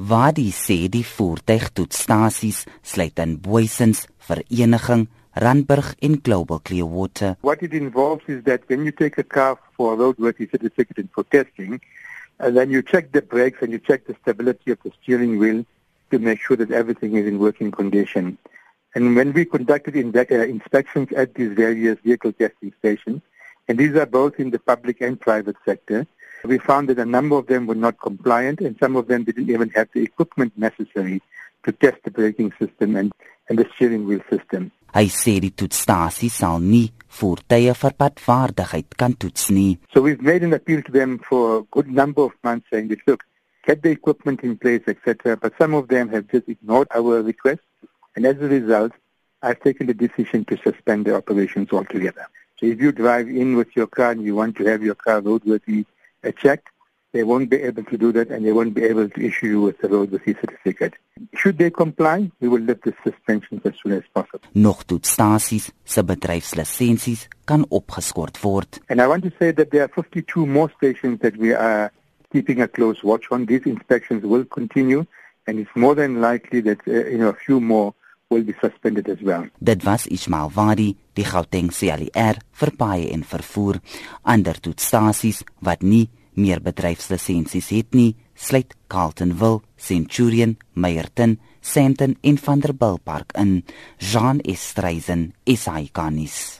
Waar die sê die voertuigtoetsstasies sluit in Boysens Vereniging Randburg en Global Clearwater. What it involves is that when you take a car for a roadworthy certificate and for testing, and then you check the brakes and you check the stability of the steering wheel to make sure that everything is in working condition. And when we conducted in uh, inspections at these various vehicle testing stations, and these are both in the public and private sector, we found that a number of them were not compliant and some of them didn't even have the equipment necessary to test the braking system and, and the steering wheel system. Hy sê die toetsstasie sal nie voertuie vir padvaardigheid kan toets nie. So we've made an appeal to them for a good number of months saying that look, get the equipment in place, etc. But some of them have just ignored our request, and as a result, I've taken the decision to suspend the operations altogether. So if you drive in with your car and you want to have your car roadworthy checked, they won't be able to do that and they won't be able to issue you with a roadworthy certificate. Should they comply, we will lift the suspension as soon as possible. Nog tot stasies se bedryfslisensies kan opgeskort word. And I want to say that there are 52 more stations that we are keeping a close watch on. These inspections will continue and it's more than likely that uh, you know a few more will be suspended as well. Dit was Ismail Wadi, die Gauteng CLR vir paai en vervoer ander toetsstasies wat nie meer bedryfslisensies het nie, sluit Carltonville, Centurion, Meyerton, Sandton en Vanderbilt Park in. Jean Estreisen, SAICanis.